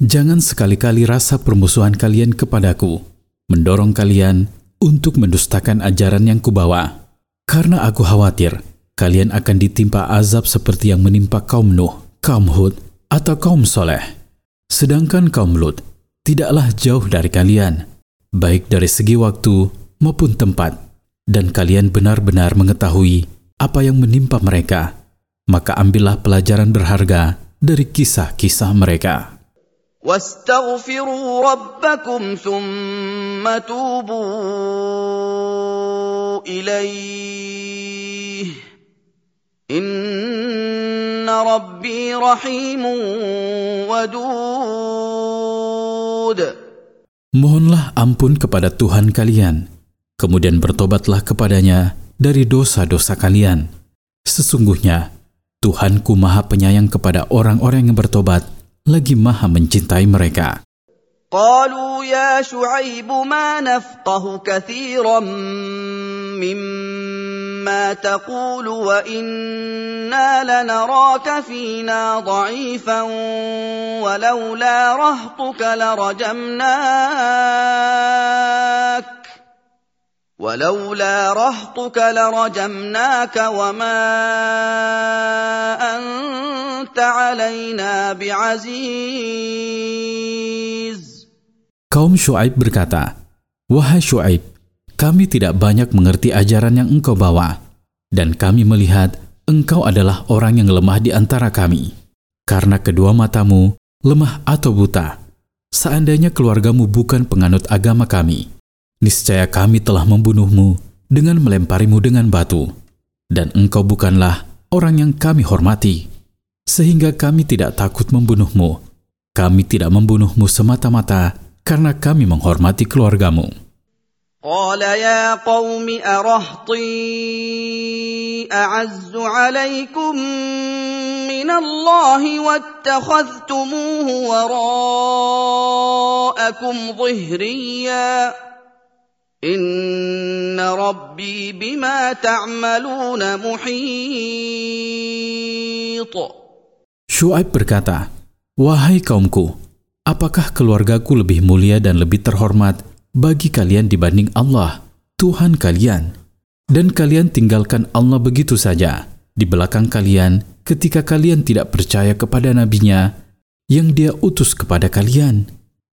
jangan sekali-kali rasa permusuhan kalian kepadaku, mendorong kalian untuk mendustakan ajaran yang kubawa. Karena aku khawatir kalian akan ditimpa azab seperti yang menimpa kaum Nuh, kaum Hud, atau kaum Soleh. Sedangkan kaum Lut tidaklah jauh dari kalian, baik dari segi waktu maupun tempat, dan kalian benar-benar mengetahui apa yang menimpa mereka. Maka ambillah pelajaran berharga dari kisah-kisah mereka. واستغفروا ربكم ثم توبوا اليه ان ربي رحيم ودود Mohonlah ampun kepada Tuhan kalian, kemudian bertobatlah kepadanya dari dosa-dosa kalian. Sesungguhnya, Tuhanku maha penyayang kepada orang-orang yang bertobat, lagi maha mencintai mereka. قالوا يا شعيب ما نفقه كثيرا مما تقول وإنا لنراك فينا ضعيفا ولولا رهطك لرجمناك ولولا رهطك لرجمناك وما انت علينا بعزيز Kaum Shu'aib berkata, Wahai Shu'aib, kami tidak banyak mengerti ajaran yang engkau bawa, dan kami melihat engkau adalah orang yang lemah di antara kami. Karena kedua matamu lemah atau buta, seandainya keluargamu bukan penganut agama kami, niscaya kami telah membunuhmu dengan melemparimu dengan batu, dan engkau bukanlah orang yang kami hormati, sehingga kami tidak takut membunuhmu. Kami tidak membunuhmu semata-mata karena kami menghormati keluargamu. قال يا قوم أرهطي أعز عليكم من الله واتخذتموه وراءكم ظهريا إن ربي بما تعملون محيط Shu'aib berkata, Wahai kaumku, apakah keluargaku lebih mulia dan lebih terhormat bagi kalian dibanding Allah, Tuhan kalian? Dan kalian tinggalkan Allah begitu saja di belakang kalian ketika kalian tidak percaya kepada nabinya yang dia utus kepada kalian.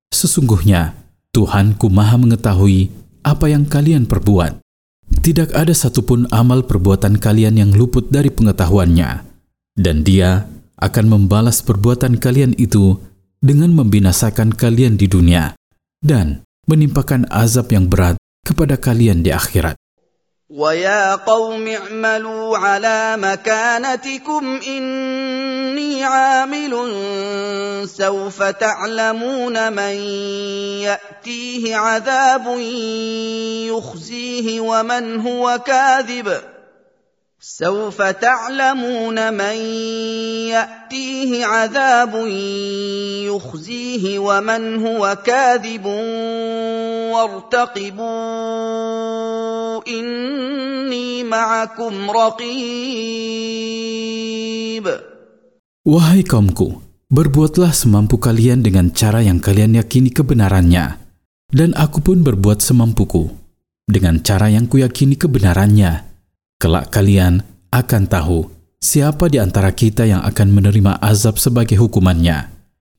Sesungguhnya, Tuhanku maha mengetahui apa yang kalian perbuat. Tidak ada satupun amal perbuatan kalian yang luput dari pengetahuannya. Dan dia akan membalas perbuatan kalian itu dengan membinasakan kalian di dunia dan menimpakan azab yang berat kepada kalian di akhirat. ويا قوم اعملوا على مكانتكم إني عامل سوف تعلمون من يأتيه عذاب يخزيه ومن هو كاذب سوف تعلمون من يأتيه عذاب يخزيه ومن هو كاذب وارتقبوا إني معكم رقيب Wahai kaumku, berbuatlah semampu kalian dengan cara yang kalian yakini kebenarannya, dan aku pun berbuat semampuku dengan cara yang kuyakini kebenarannya. Kelak kalian akan tahu siapa di antara kita yang akan menerima azab sebagai hukumannya,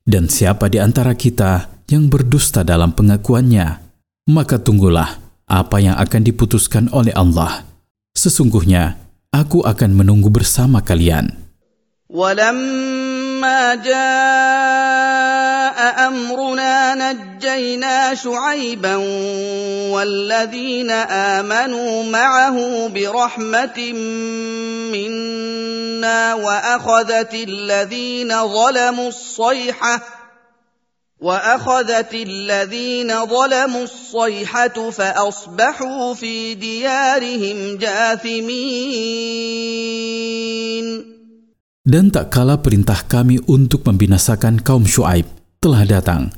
dan siapa di antara kita yang berdusta dalam pengakuannya. Maka tunggulah apa yang akan diputuskan oleh Allah. Sesungguhnya, aku akan menunggu bersama kalian. ولما جاء أمرنا نجينا شعيبا والذين آمنوا معه برحمة منا وأخذت الذين ظلموا الصيحة وأخذت الذين ظلموا الصيحة فأصبحوا في ديارهم جاثمين. Dan tak kala perintah kami untuk membinasakan kaum Shu'aib. telah datang.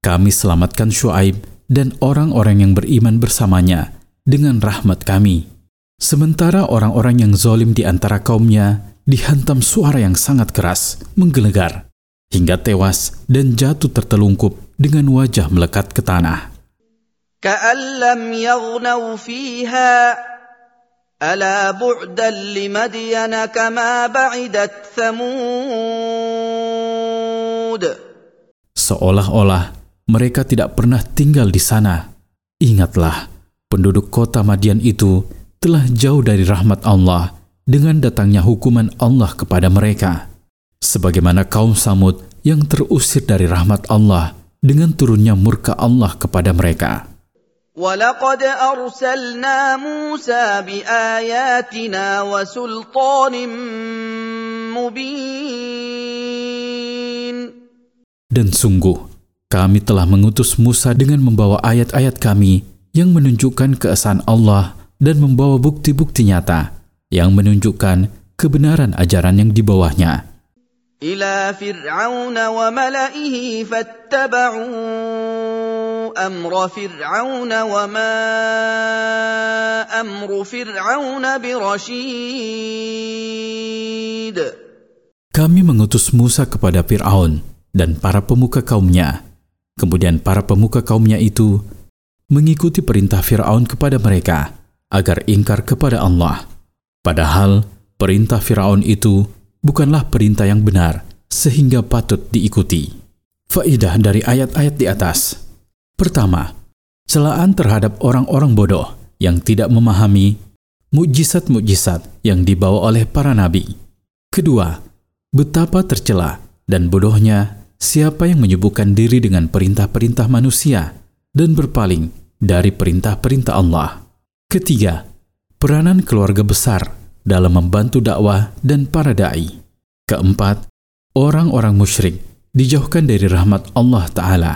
Kami selamatkan Shu'aib dan orang-orang yang beriman bersamanya dengan rahmat kami. Sementara orang-orang yang zolim di antara kaumnya dihantam suara yang sangat keras, menggelegar, hingga tewas dan jatuh tertelungkup dengan wajah melekat ke tanah. كأن يغنوا فيها ألا بعدا لمدين كما بعدت ثمود Seolah-olah mereka tidak pernah tinggal di sana. Ingatlah, penduduk kota Madian itu telah jauh dari rahmat Allah dengan datangnya hukuman Allah kepada mereka. Sebagaimana kaum Samud yang terusir dari rahmat Allah dengan turunnya murka Allah kepada mereka. ولقد أرسلنا موسى بآياتنا وسلطان مبين dan sungguh, kami telah mengutus Musa dengan membawa ayat-ayat kami yang menunjukkan keesaan Allah dan membawa bukti-bukti nyata yang menunjukkan kebenaran ajaran yang di bawahnya. Ila Fir'aun wa malaihi fattaba'u amra Fir'aun wa ma amru Fir'aun birashid. Kami mengutus Musa kepada Fir'aun dan para pemuka kaumnya. Kemudian para pemuka kaumnya itu mengikuti perintah Fir'aun kepada mereka agar ingkar kepada Allah. Padahal perintah Firaun itu bukanlah perintah yang benar sehingga patut diikuti. Faidah dari ayat-ayat di atas. Pertama, celaan terhadap orang-orang bodoh yang tidak memahami mukjizat-mukjizat yang dibawa oleh para nabi. Kedua, betapa tercela dan bodohnya siapa yang menyibukkan diri dengan perintah-perintah manusia dan berpaling dari perintah-perintah Allah. Ketiga, peranan keluarga besar dalam membantu dakwah dan para dai. Keempat, orang-orang musyrik dijauhkan dari rahmat Allah Ta'ala.